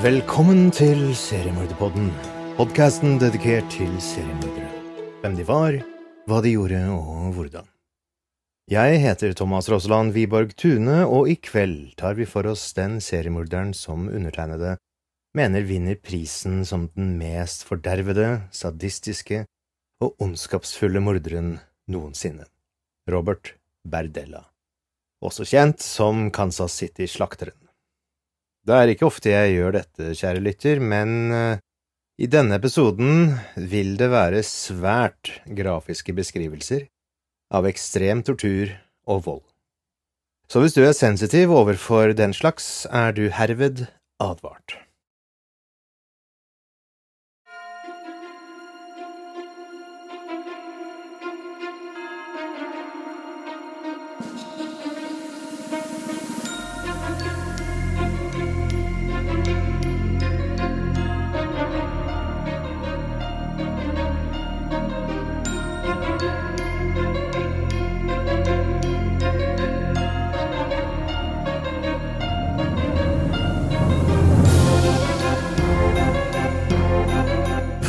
Velkommen til Seriemorderpodden, podkasten dedikert til seriemordere. Hvem de var, hva de gjorde og hvordan. Jeg heter Thomas Rosseland Wiborg Tune, og i kveld tar vi for oss den seriemorderen som undertegnede mener vinner prisen som den mest fordervede, sadistiske og ondskapsfulle morderen noensinne, Robert Berdella, også kjent som Kansas City-slakteren. Det er ikke ofte jeg gjør dette, kjære lytter, men eh, i denne episoden vil det være svært grafiske beskrivelser av ekstrem tortur og vold. Så hvis du er sensitiv overfor den slags, er du herved advart.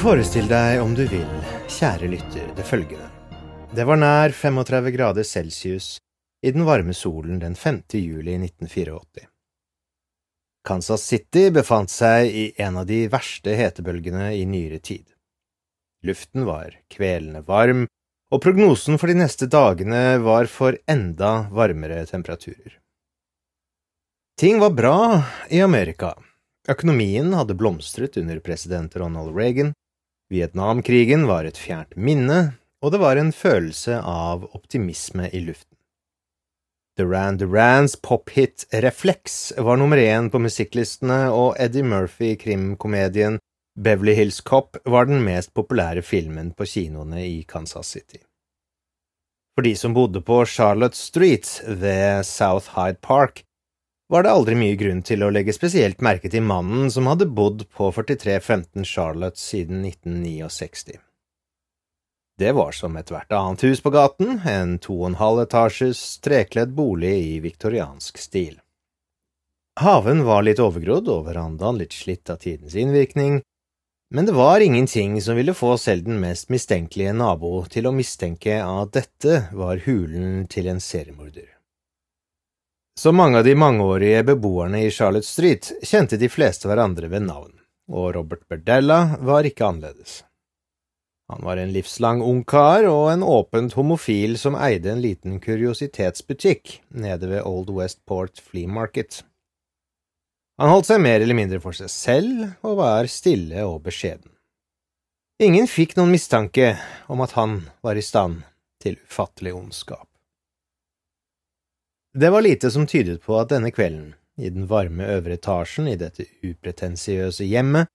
Forestill deg om du vil, kjære lytter, det følgende. Det var nær 35 grader celsius i den varme solen den 5. juli 1984. Kansas City befant seg i en av de verste hetebølgene i nyere tid. Luften var kvelende varm, og prognosen for de neste dagene var for enda varmere temperaturer. Ting var bra i Amerika. Økonomien hadde blomstret under president Ronald Reagan, Vietnamkrigen var et fjernt minne, og det var en følelse av optimisme i luften. Duran Durans pophit Reflex var nummer én på musikklistene, og Eddie Murphy-krimkomedien Beverly Hills Cop var den mest populære filmen på kinoene i Kansas City. For de som bodde på Charlotte Street ved South Hyde Park, var det aldri mye grunn til å legge spesielt merke til mannen som hadde bodd på 4315 Charlotte siden 1969. Det var som ethvert annet hus på gaten, en to og en halv etasjes trekledd bolig i viktoriansk stil. Haven var litt overgrodd og verandaen litt slitt av tidens innvirkning, men det var ingenting som ville få selv den mest mistenkelige nabo til å mistenke at dette var hulen til en seriemorder. Som mange av de mangeårige beboerne i Charlotte Street kjente de fleste hverandre ved navn, og Robert Berdella var ikke annerledes. Han var en livslang ung kar og en åpent homofil som eide en liten kuriositetsbutikk nede ved Old Westport Flea Market. Han holdt seg mer eller mindre for seg selv og var stille og beskjeden. Ingen fikk noen mistanke om at han var i stand til ufattelig ondskap. Det var lite som tydet på at denne kvelden, i den varme øvre etasjen i dette upretensiøse hjemmet,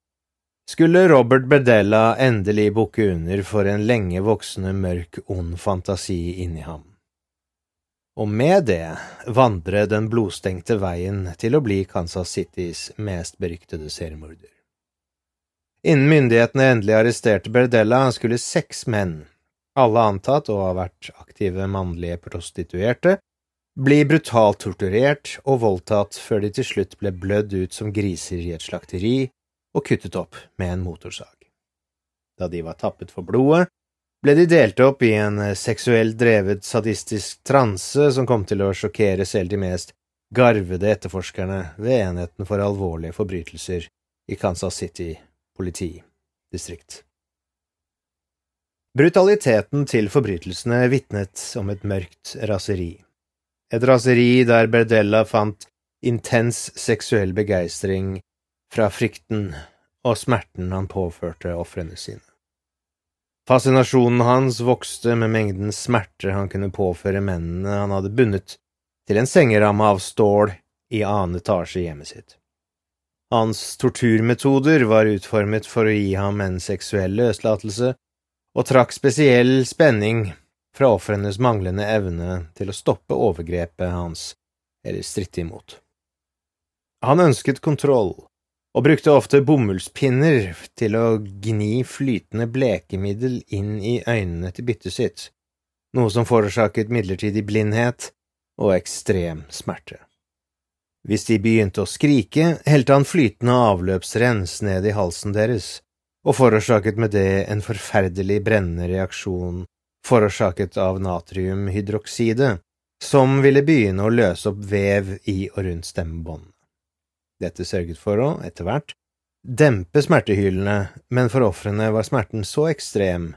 skulle Robert Bedella endelig bukke under for en lenge voksende mørk, ond fantasi inni ham. Og med det vandre den blodstengte veien til å bli Kansas Citys mest beryktede seriemorder. Innen myndighetene endelig arresterte Berdella, skulle seks menn, alle antatt å ha vært aktive mannlige prostituerte, bli brutalt torturert og voldtatt før de til slutt ble blødd ut som griser i et slakteri og kuttet opp med en motorsag. Da de var tappet for blodet, ble de delt opp i en seksuelt drevet sadistisk transe som kom til å sjokkere selv de mest garvede etterforskerne ved enheten for alvorlige forbrytelser i Kansas City politidistrikt. Brutaliteten til forbrytelsene vitnet om et mørkt raseri. Et raseri der Berdella fant intens seksuell begeistring fra frykten og smerten han påførte ofrene sine. Fascinasjonen hans vokste med mengden smerter han kunne påføre mennene han hadde bundet til en sengeramme av stål i annen etasje i hjemmet sitt. Hans torturmetoder var utformet for å gi ham en seksuell løslatelse, og trakk spesiell spenning fra ofrenes manglende evne til å stoppe overgrepet hans eller stritte imot. Han ønsket kontroll, og brukte ofte bomullspinner til å gni flytende blekemiddel inn i øynene til byttet sitt, noe som forårsaket midlertidig blindhet og ekstrem smerte. Hvis de begynte å skrike, helte han flytende avløpsrens ned i halsen deres, og forårsaket med det en forferdelig brennende reaksjon forårsaket av natriumhydrokside, som ville begynne å løse opp vev i og rundt stemmebåndene. Dette sørget for å, etter hvert, dempe smertehylene, men for ofrene var smerten så ekstrem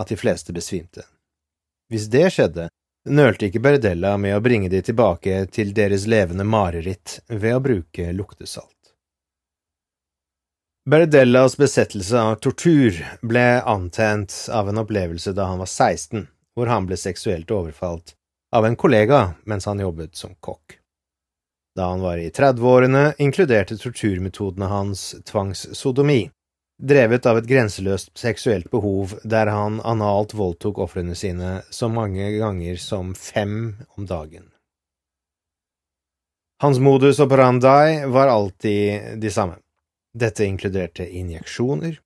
at de fleste besvimte. Hvis det skjedde, nølte ikke Berdella med å bringe de tilbake til deres levende mareritt ved å bruke luktesalt. Berdellas besettelse av tortur ble antent av en opplevelse da han var 16, hvor han ble seksuelt overfalt av en kollega mens han jobbet som kokk. Da han var i 30-årene, inkluderte torturmetodene hans tvangssodomi, drevet av et grenseløst seksuelt behov der han analt voldtok ofrene sine så mange ganger som fem om dagen. Hans modus operandi var alltid de samme. Dette inkluderte injeksjoner,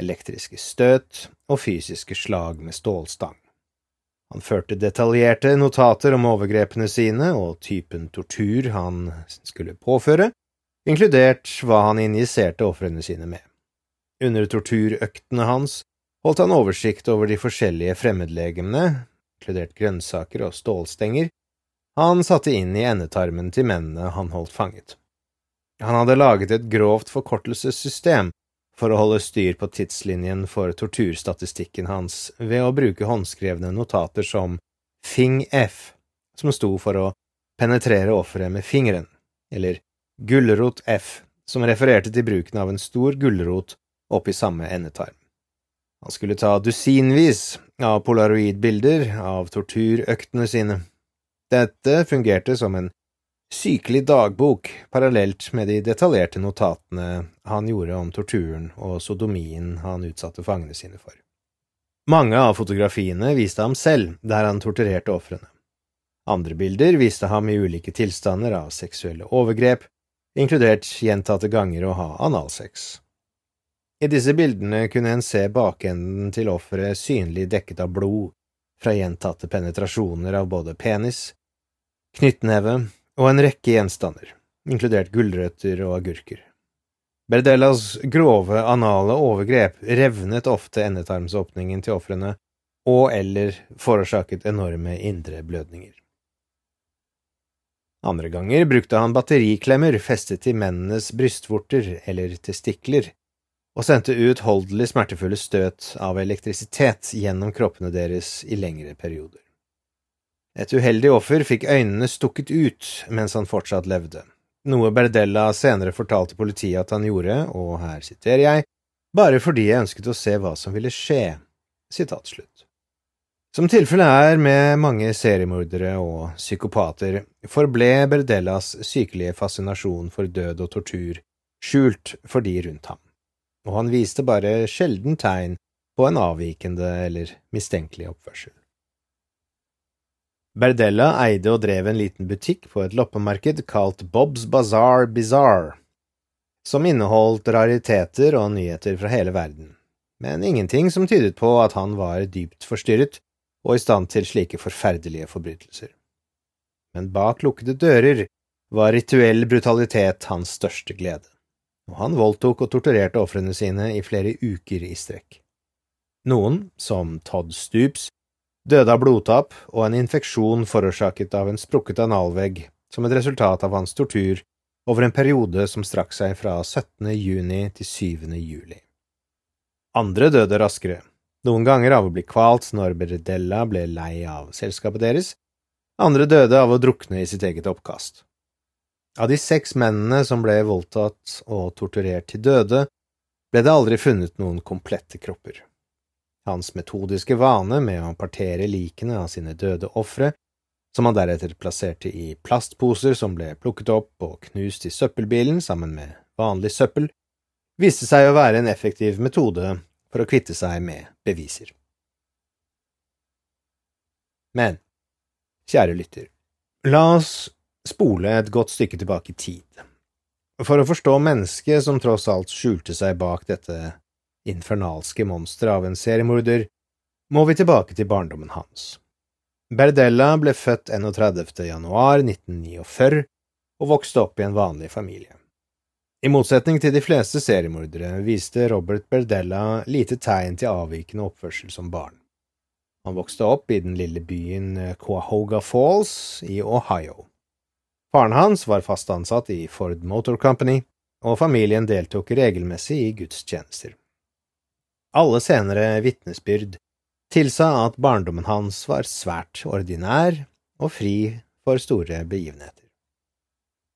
elektriske støt og fysiske slag med stålstang. Han førte detaljerte notater om overgrepene sine og typen tortur han skulle påføre, inkludert hva han injiserte ofrene sine med. Under torturøktene hans holdt han oversikt over de forskjellige fremmedlegemene, inkludert grønnsaker og stålstenger, han satte inn i endetarmen til mennene han holdt fanget. Han hadde laget et grovt forkortelsessystem for å holde styr på tidslinjen for torturstatistikken hans ved å bruke håndskrevne notater som FING-F, som sto for å penetrere offeret med fingeren, eller Gulrot-F, som refererte til bruken av en stor gulrot oppi samme endetarm. Han skulle ta dusinvis av polaroidbilder av torturøktene sine. Dette fungerte som en sykelig dagbok parallelt med de detaljerte notatene han gjorde om torturen og sodomien han utsatte fangene sine for. Mange av fotografiene viste ham selv der han torturerte ofrene. Andre bilder viste ham i ulike tilstander av seksuelle overgrep, inkludert gjentatte ganger å ha analsex. I disse bildene kunne en se bakenden til offeret synlig dekket av blod fra gjentatte penetrasjoner av både penis, knyttneve og en rekke gjenstander, inkludert gulrøtter og agurker. Berdellas grove anale overgrep revnet ofte endetarmsåpningen til ofrene og eller forårsaket enorme indre blødninger. Andre ganger brukte han batteriklemmer festet til mennenes brystvorter eller testikler og sendte uutholdelig smertefulle støt av elektrisitet gjennom kroppene deres i lengre perioder. Et uheldig offer fikk øynene stukket ut mens han fortsatt levde, noe Berdella senere fortalte politiet at han gjorde, og her siterer jeg, bare fordi jeg ønsket å se hva som ville skje. Slutt. Som tilfellet er med mange seriemordere og psykopater, forble Berdellas sykelige fascinasjon for død og tortur skjult for de rundt ham og han viste bare sjelden tegn på en avvikende eller mistenkelig oppførsel. Berdella eide og drev en liten butikk på et loppemarked kalt Bob's Bazaar Bizarre, som inneholdt rariteter og nyheter fra hele verden, men ingenting som tydet på at han var dypt forstyrret og i stand til slike forferdelige forbrytelser. Men bak lukkede dører var rituell brutalitet hans største glede og han voldtok og torturerte ofrene sine i flere uker i strekk. Noen, som Todd Stoops, døde av blodtap og en infeksjon forårsaket av en sprukket analvegg som et resultat av hans tortur over en periode som strakk seg fra 17. juni til 7. juli. Andre døde raskere, noen ganger av å bli kvalt når Berdella ble lei av selskapet deres, andre døde av å drukne i sitt eget oppkast. Av de seks mennene som ble voldtatt og torturert til døde, ble det aldri funnet noen komplette kropper. Hans metodiske vane med å partere likene av sine døde ofre, som han deretter plasserte i plastposer som ble plukket opp og knust i søppelbilen sammen med vanlig søppel, viste seg å være en effektiv metode for å kvitte seg med beviser. Men, kjære lytter, la oss spole et godt stykke tilbake i tid. For å forstå mennesket som tross alt skjulte seg bak dette infernalske monsteret av en seriemorder, må vi tilbake til barndommen hans. Berdella ble født 31. januar 1949 og vokste opp i en vanlig familie. I motsetning til de fleste seriemordere viste Robert Berdella lite tegn til avvikende oppførsel som barn. Han vokste opp i den lille byen Quahoga Falls i Ohio. Faren hans var fast ansatt i Ford Motor Company, og familien deltok regelmessig i gudstjenester. Alle senere vitnesbyrd tilsa at barndommen hans var svært ordinær og fri for store begivenheter.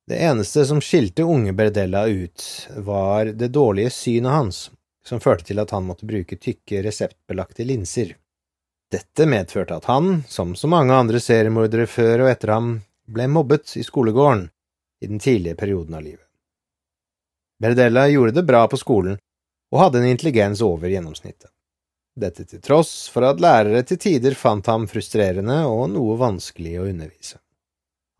Det eneste som skilte unge Berdella ut, var det dårlige synet hans, som førte til at han måtte bruke tykke, reseptbelagte linser. Dette medførte at han, som så mange andre seriemordere før og etter ham, ble mobbet i skolegården i den tidlige perioden av livet. Berdella gjorde det bra på skolen og hadde en intelligens over gjennomsnittet. Dette til tross for at lærere til tider fant ham frustrerende og noe vanskelig å undervise.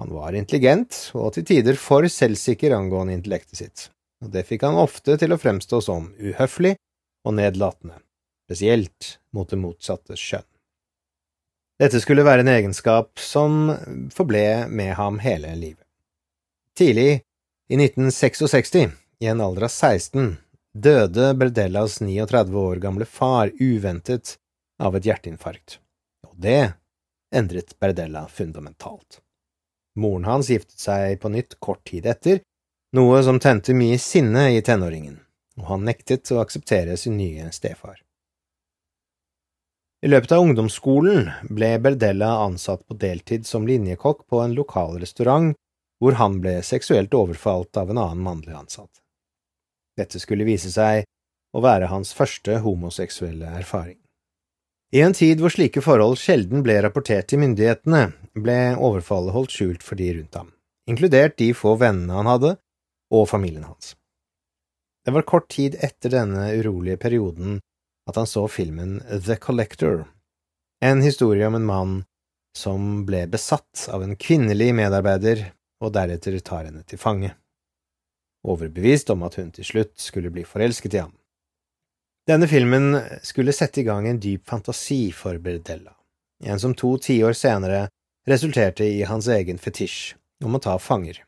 Han var intelligent og til tider for selvsikker angående intellektet sitt, og det fikk han ofte til å fremstå som uhøflig og nedlatende, spesielt mot det motsatte skjønn. Dette skulle være en egenskap som forble med ham hele livet. Tidlig i 1966, i en alder av 16, døde Berdellas 39 år gamle far uventet av et hjerteinfarkt, og det endret Berdella fundamentalt. Moren hans giftet seg på nytt kort tid etter, noe som tente mye sinne i tenåringen, og han nektet å akseptere sin nye stefar. I løpet av ungdomsskolen ble Berdella ansatt på deltid som linjekokk på en lokal restaurant, hvor han ble seksuelt overfalt av en annen mannlig ansatt. Dette skulle vise seg å være hans første homoseksuelle erfaring. I en tid hvor slike forhold sjelden ble rapportert til myndighetene, ble overfallet holdt skjult for de rundt ham, inkludert de få vennene han hadde, og familien hans. Det var kort tid etter denne urolige perioden at han så filmen The Collector, en historie om en mann som ble besatt av en kvinnelig medarbeider og deretter tar henne til fange, overbevist om at hun til slutt skulle bli forelsket i ham. Denne filmen skulle sette i gang en dyp fantasi for Berdella, en som to tiår senere resulterte i hans egen fetisj om å ta fanger,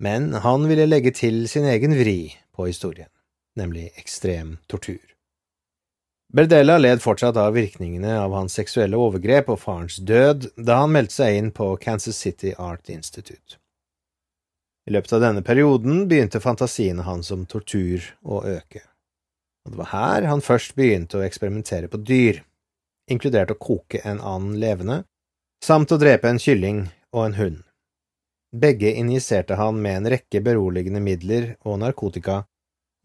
men han ville legge til sin egen vri på historien, nemlig ekstrem tortur. Berdella led fortsatt av virkningene av hans seksuelle overgrep og farens død da han meldte seg inn på Kansas City Art Institute. I løpet av denne perioden begynte fantasiene hans om tortur å øke, og det var her han først begynte å eksperimentere på dyr, inkludert å koke en annen levende, samt å drepe en kylling og en hund. Begge injiserte han med en rekke beroligende midler og narkotika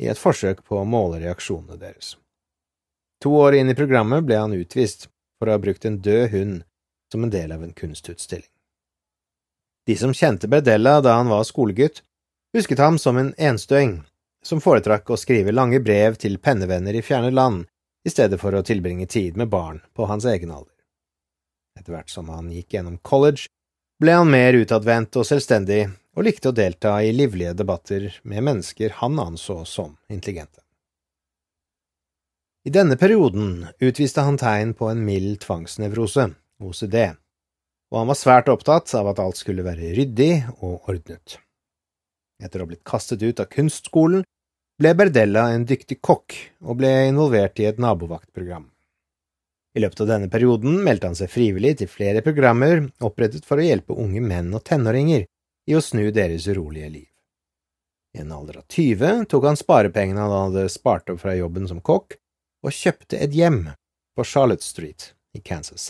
i et forsøk på å måle reaksjonene deres. To år inn i programmet ble han utvist for å ha brukt en død hund som en del av en kunstutstilling. De som kjente Berdella da han var skolegutt, husket ham som en enstøing som foretrakk å skrive lange brev til pennevenner i fjerne land i stedet for å tilbringe tid med barn på hans egen alder. Etter hvert som han gikk gjennom college, ble han mer utadvendt og selvstendig og likte å delta i livlige debatter med mennesker han anså som intelligente. I denne perioden utviste han tegn på en mild tvangsnevrose, OCD, og han var svært opptatt av at alt skulle være ryddig og ordnet. Etter å ha blitt kastet ut av kunstskolen ble Berdella en dyktig kokk og ble involvert i et nabovaktprogram. I løpet av denne perioden meldte han seg frivillig til flere programmer opprettet for å hjelpe unge menn og tenåringer i å snu deres urolige liv. I en alder av 20 tok han sparepengene han hadde spart opp fra jobben som kokk, og kjøpte et hjem på Charlotte Street i Kansas.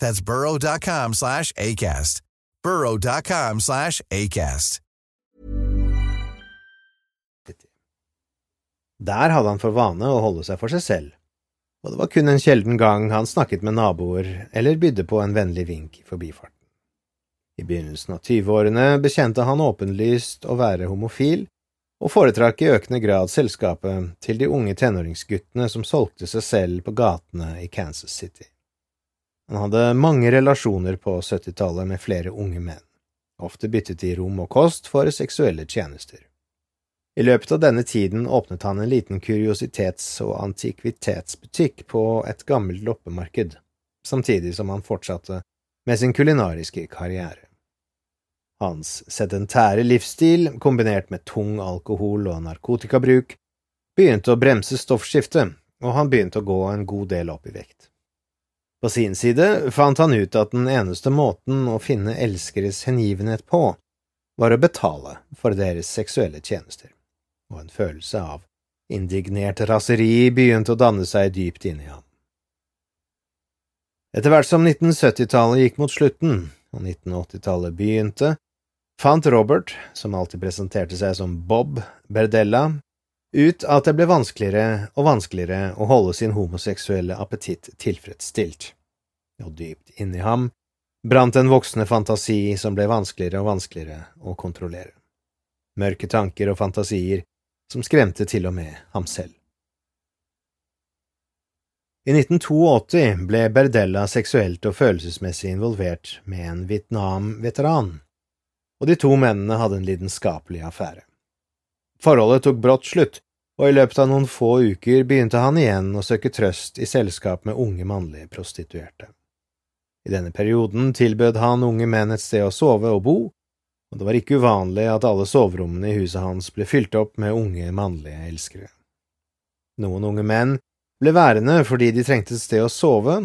That's burrow.com slash ACAST. burrow.com slash ACAST. Der hadde han for vane å holde seg for seg selv, og det var kun en sjelden gang han snakket med naboer eller bydde på en vennlig vink i forbifarten. I begynnelsen av tyveårene bekjente han åpenlyst å være homofil, og foretrakk i økende grad selskapet til de unge tenåringsguttene som solgte seg selv på gatene i Kansas City. Han hadde mange relasjoner på 70-tallet med flere unge menn, ofte byttet de rom og kost for seksuelle tjenester. I løpet av denne tiden åpnet han en liten kuriositets- og antikvitetsbutikk på et gammelt loppemarked, samtidig som han fortsatte med sin kulinariske karriere. Hans sedentære livsstil, kombinert med tung alkohol- og narkotikabruk, begynte å bremse stoffskiftet, og han begynte å gå en god del opp i vekt. På sin side fant han ut at den eneste måten å finne elskeres hengivenhet på, var å betale for deres seksuelle tjenester, og en følelse av indignert raseri begynte å danne seg dypt inni ham. Etter hvert som 1970-tallet gikk mot slutten og 1980-tallet begynte, fant Robert, som alltid presenterte seg som Bob Berdella, ut at det ble vanskeligere og vanskeligere å holde sin homoseksuelle appetitt tilfredsstilt, og dypt inni ham brant en voksende fantasi som ble vanskeligere og vanskeligere å kontrollere. Mørke tanker og fantasier som skremte til og med ham selv. I 1982 ble Berdella seksuelt og følelsesmessig involvert med en Vietnam-veteran, og de to mennene hadde en lidenskapelig affære. Forholdet tok brått slutt, og i løpet av noen få uker begynte han igjen å søke trøst i selskap med unge mannlige prostituerte. I denne perioden tilbød han unge menn et sted å sove og bo, og det var ikke uvanlig at alle soverommene i huset hans ble fylt opp med unge mannlige elskere. Noen unge menn ble værende fordi de trengte et sted å sove,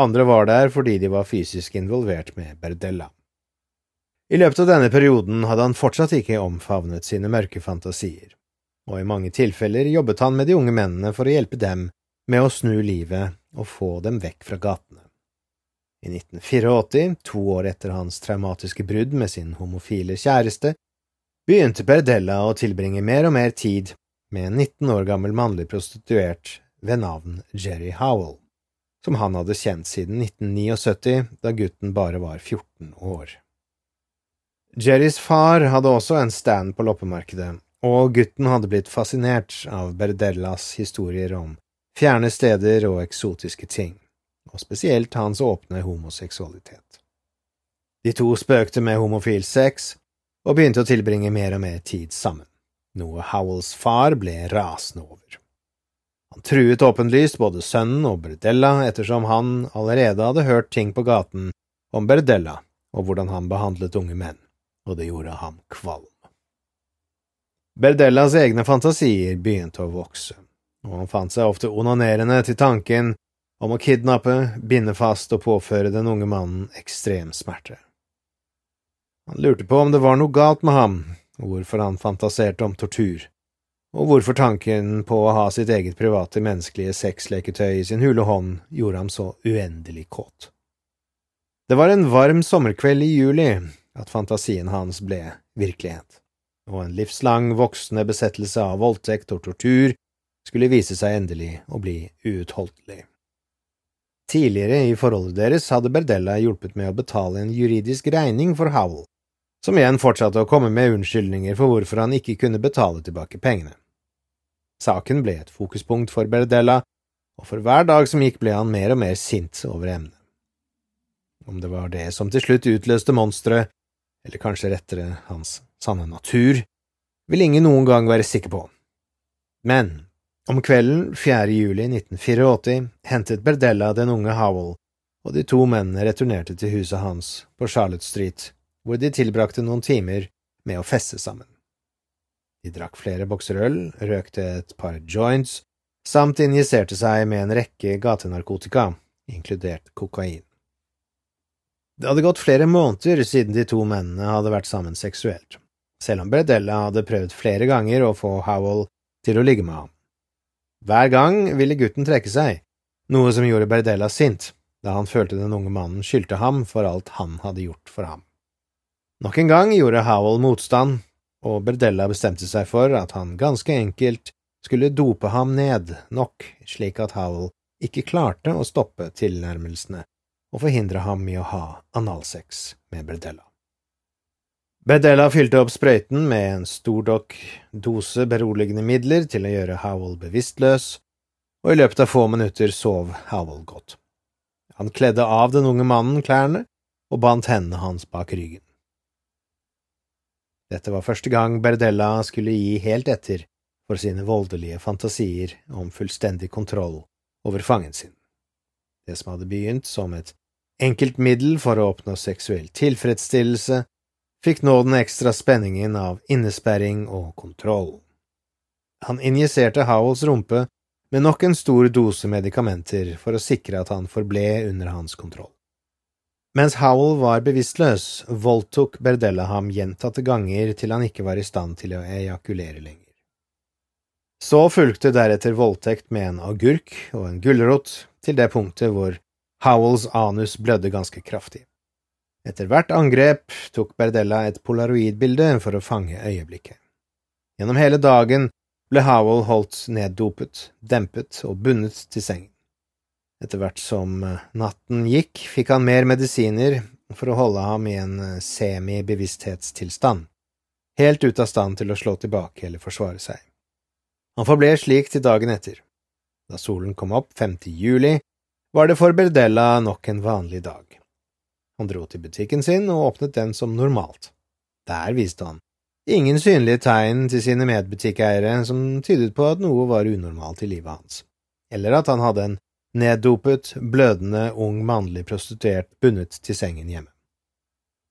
andre var der fordi de var fysisk involvert med Berdella. I løpet av denne perioden hadde han fortsatt ikke omfavnet sine mørke fantasier, og i mange tilfeller jobbet han med de unge mennene for å hjelpe dem med å snu livet og få dem vekk fra gatene. I 1984, to år etter hans traumatiske brudd med sin homofile kjæreste, begynte Berdella å tilbringe mer og mer tid med en 19 år gammel mannlig prostituert ved navn Jerry Howell, som han hadde kjent siden 1979, da gutten bare var 14 år. Jerrys far hadde også en stand på loppemarkedet, og gutten hadde blitt fascinert av Berdellas historier om fjerne steder og eksotiske ting, og spesielt hans åpne homoseksualitet. De to spøkte med homofil sex og begynte å tilbringe mer og mer tid sammen, noe Howells far ble rasende over. Han truet åpenlyst både sønnen og Berdella ettersom han allerede hadde hørt ting på gaten om Berdella og hvordan han behandlet unge menn, og det gjorde ham kvalm. Berdellas egne fantasier begynte å vokse, og han fant seg ofte onanerende til tanken om å kidnappe, binde fast og påføre den unge mannen ekstrem smerte. Han lurte på om det var noe galt med ham, hvorfor han fantaserte om tortur, og hvorfor tanken på å ha sitt eget private menneskelige sexleketøy i sin hule hånd gjorde ham så uendelig kåt. Det var en varm sommerkveld i juli at fantasien hans ble virkelighet, og en livslang, voksende besettelse av voldtekt og tortur skulle vise seg endelig å bli uutholdelig. Tidligere i forholdet deres hadde Berdella hjulpet med å betale en juridisk regning for Howell, som igjen fortsatte å komme med unnskyldninger for hvorfor han ikke kunne betale tilbake pengene. Saken ble et fokuspunkt for Berdella, og for hver dag som gikk ble han mer og mer sint over emnet. Om det var det som til slutt utløste monsteret, eller kanskje rettere hans sanne natur, vil ingen noen gang være sikker på. Men om kvelden 4. juli 1984 hentet Berdella den unge Howell, og de to mennene returnerte til huset hans på Charlotte Street, hvor de tilbrakte noen timer med å feste sammen. De drakk flere bokser øl, røkte et par joints, samt injiserte seg med en rekke gatenarkotika, inkludert kokain. Det hadde gått flere måneder siden de to mennene hadde vært sammen seksuelt, selv om Bredella hadde prøvd flere ganger å få Howell til å ligge med ham. Hver gang ville gutten trekke seg, noe som gjorde Berdella sint, da han følte den unge mannen skyldte ham for alt han hadde gjort for ham. Nok en gang gjorde Howell motstand, og Berdella bestemte seg for at han ganske enkelt skulle dope ham ned nok slik at Howell ikke klarte å stoppe tilnærmelsene og forhindre ham i å ha analsex med Berdella. Bedella fylte opp sprøyten med en stor dokk dose beroligende midler til å gjøre Howell bevisstløs, og i løpet av få minutter sov Howell godt. Han kledde av den unge mannen klærne og bandt hendene hans bak ryggen. Dette var første gang Berdella skulle gi helt etter for sine voldelige fantasier om fullstendig kontroll over fangen sin. Det som hadde begynt som et enkelt middel for å oppnå seksuell tilfredsstillelse, fikk nå den ekstra spenningen av innesperring og kontroll. Han injiserte Howells rumpe med nok en stor dose medikamenter for å sikre at han forble under hans kontroll. Mens Howell var bevisstløs, voldtok Berdella ham gjentatte ganger til han ikke var i stand til å ejakulere lenger. Så fulgte deretter voldtekt med en agurk og en gulrot til det punktet hvor Howells anus blødde ganske kraftig. Etter hvert angrep tok Berdella et polaroidbilde for å fange øyeblikket. Gjennom hele dagen ble Howell holdt neddopet, dempet og bundet til sengen. Etter hvert som eh, natten gikk, fikk han mer medisiner for å holde ham i en eh, semi-bevissthetstilstand, helt ute av stand til å slå tilbake eller forsvare seg. Han forble slik til dagen etter. Da solen kom opp 5. juli, var det for Berdella nok en vanlig dag. Han dro til butikken sin og åpnet den som normalt. Der viste han ingen synlige tegn til sine medbutikkeiere som tydet på at noe var unormalt i livet hans, eller at han hadde en neddopet, blødende, ung mannlig prostituert bundet til sengen hjemme.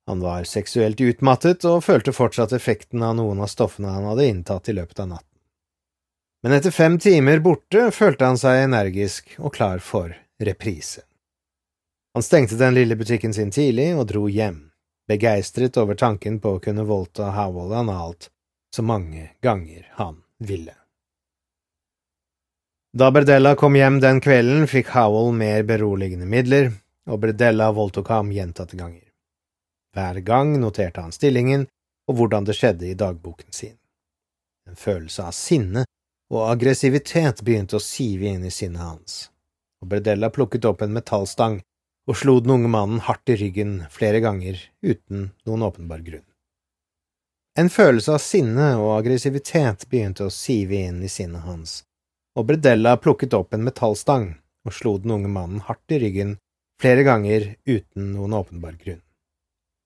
Han var seksuelt utmattet og følte fortsatt effekten av noen av stoffene han hadde inntatt i løpet av natten. Men etter fem timer borte følte han seg energisk og klar for reprise. Han stengte den lille butikken sin tidlig og dro hjem, begeistret over tanken på å kunne voldta Howell analt så mange ganger han ville. Da Berdella kom hjem den kvelden, fikk Howell mer beroligende midler, og Berdella voldtok ham gjentatte ganger. Hver gang noterte han stillingen og hvordan det skjedde i dagboken sin. En følelse av sinne og aggressivitet begynte å sive inn i sinnet hans, og Berdella plukket opp en metallstang og slo den unge mannen hardt i ryggen flere ganger uten noen åpenbar grunn. En følelse av sinne og aggressivitet begynte å sive inn i sinnet hans, og Bredella plukket opp en metallstang og slo den unge mannen hardt i ryggen flere ganger uten noen åpenbar grunn.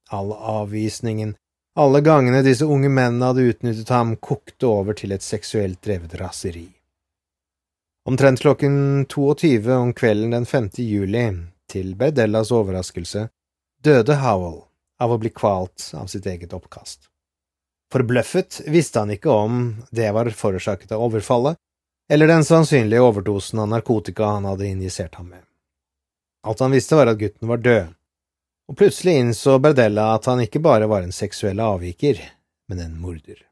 All avvisningen, alle gangene disse unge mennene hadde utnyttet ham, kokte over til et seksuelt drevet raseri. Omtrent klokken 22 om kvelden den 5. juli til Berdellas overraskelse døde Howell av å bli kvalt av sitt eget oppkast. Forbløffet visste han ikke om det var forårsaket av overfallet, eller den sannsynlige overdosen av narkotika han hadde injisert ham med. Alt han visste, var at gutten var død, og plutselig innså Berdella at han ikke bare var en seksuell avviker, men en morder.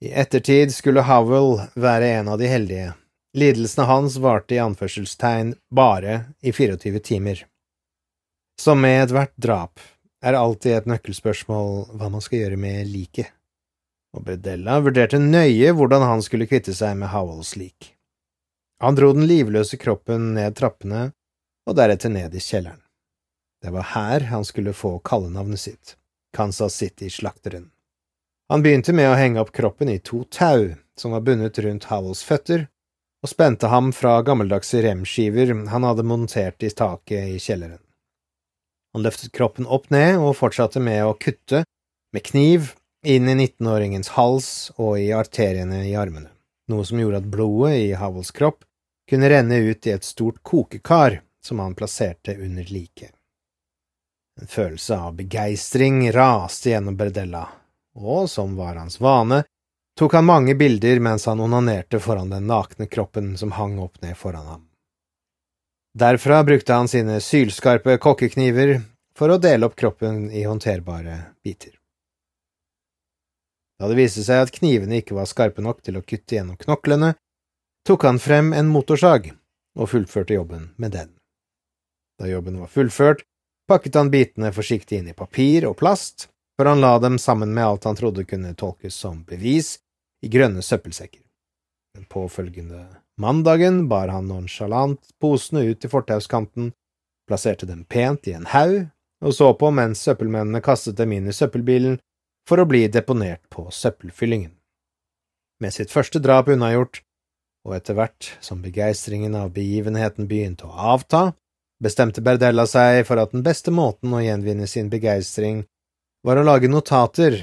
I ettertid skulle Howell være en av de heldige. Lidelsene hans varte i anførselstegn bare i 24 timer. Som med ethvert drap er alltid et nøkkelspørsmål hva man skal gjøre med liket, og Bredella vurderte nøye hvordan han skulle kvitte seg med Howells lik. Han dro den livløse kroppen ned trappene og deretter ned i kjelleren. Det var her han skulle få kallenavnet sitt, Kansas City-slakteren. Han begynte med å henge opp kroppen i to tau som var bundet rundt Howells føtter, og spente ham fra gammeldagse remskiver han hadde montert i taket i kjelleren. Han løftet kroppen opp ned og fortsatte med å kutte med kniv inn i 19-åringens hals og i arteriene i armene, noe som gjorde at blodet i Havels kropp kunne renne ut i et stort kokekar som han plasserte under liket. En følelse av begeistring raste gjennom Berdella, og som var hans vane, tok han mange bilder mens han onanerte foran den nakne kroppen som hang opp ned foran ham. Derfra brukte han sine sylskarpe kokkekniver for å dele opp kroppen i håndterbare biter. Da det viste seg at knivene ikke var skarpe nok til å kutte gjennom knoklene, tok han frem en motorsag og fullførte jobben med den. Da jobben var fullført, pakket han bitene forsiktig inn i papir og plast, før han la dem sammen med alt han trodde kunne tolkes som bevis, i grønne søppelsekker. Den påfølgende Mandagen bar han nonsjalant posene ut til fortauskanten, plasserte dem pent i en haug og så på mens søppelmennene kastet dem inn i søppelbilen for å bli deponert på søppelfyllingen. Med sitt første drap unnagjort, og etter hvert som begeistringen av begivenheten begynte å avta, bestemte Berdella seg for at den beste måten å gjenvinne sin begeistring var å lage notater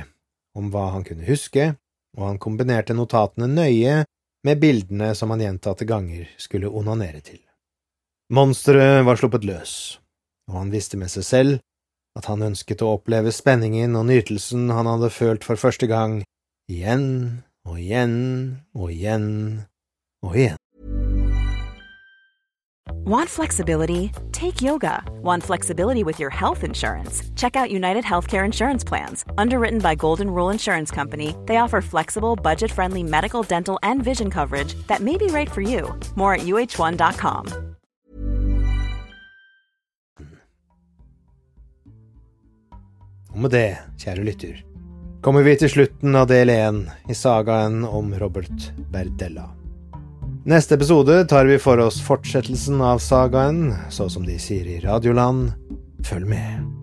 om hva han kunne huske, og han kombinerte notatene nøye med bildene som han gjentatte ganger skulle onanere til. Monsteret var sluppet løs, og han visste med seg selv at han ønsket å oppleve spenningen og nytelsen han hadde følt for første gang, igjen og igjen og igjen og igjen. Want flexibility? Take yoga. Want flexibility with your health insurance? Check out United Healthcare Insurance Plans. Underwritten by Golden Rule Insurance Company, they offer flexible, budget friendly medical, dental, and vision coverage that may be right for you. More at uh1.com. Og med det, kjære lytter, kommer vi til slutten av del én i sagaen om Robert Berdella. Neste episode tar vi for oss fortsettelsen av sagaen, så som de sier i Radioland. Følg med.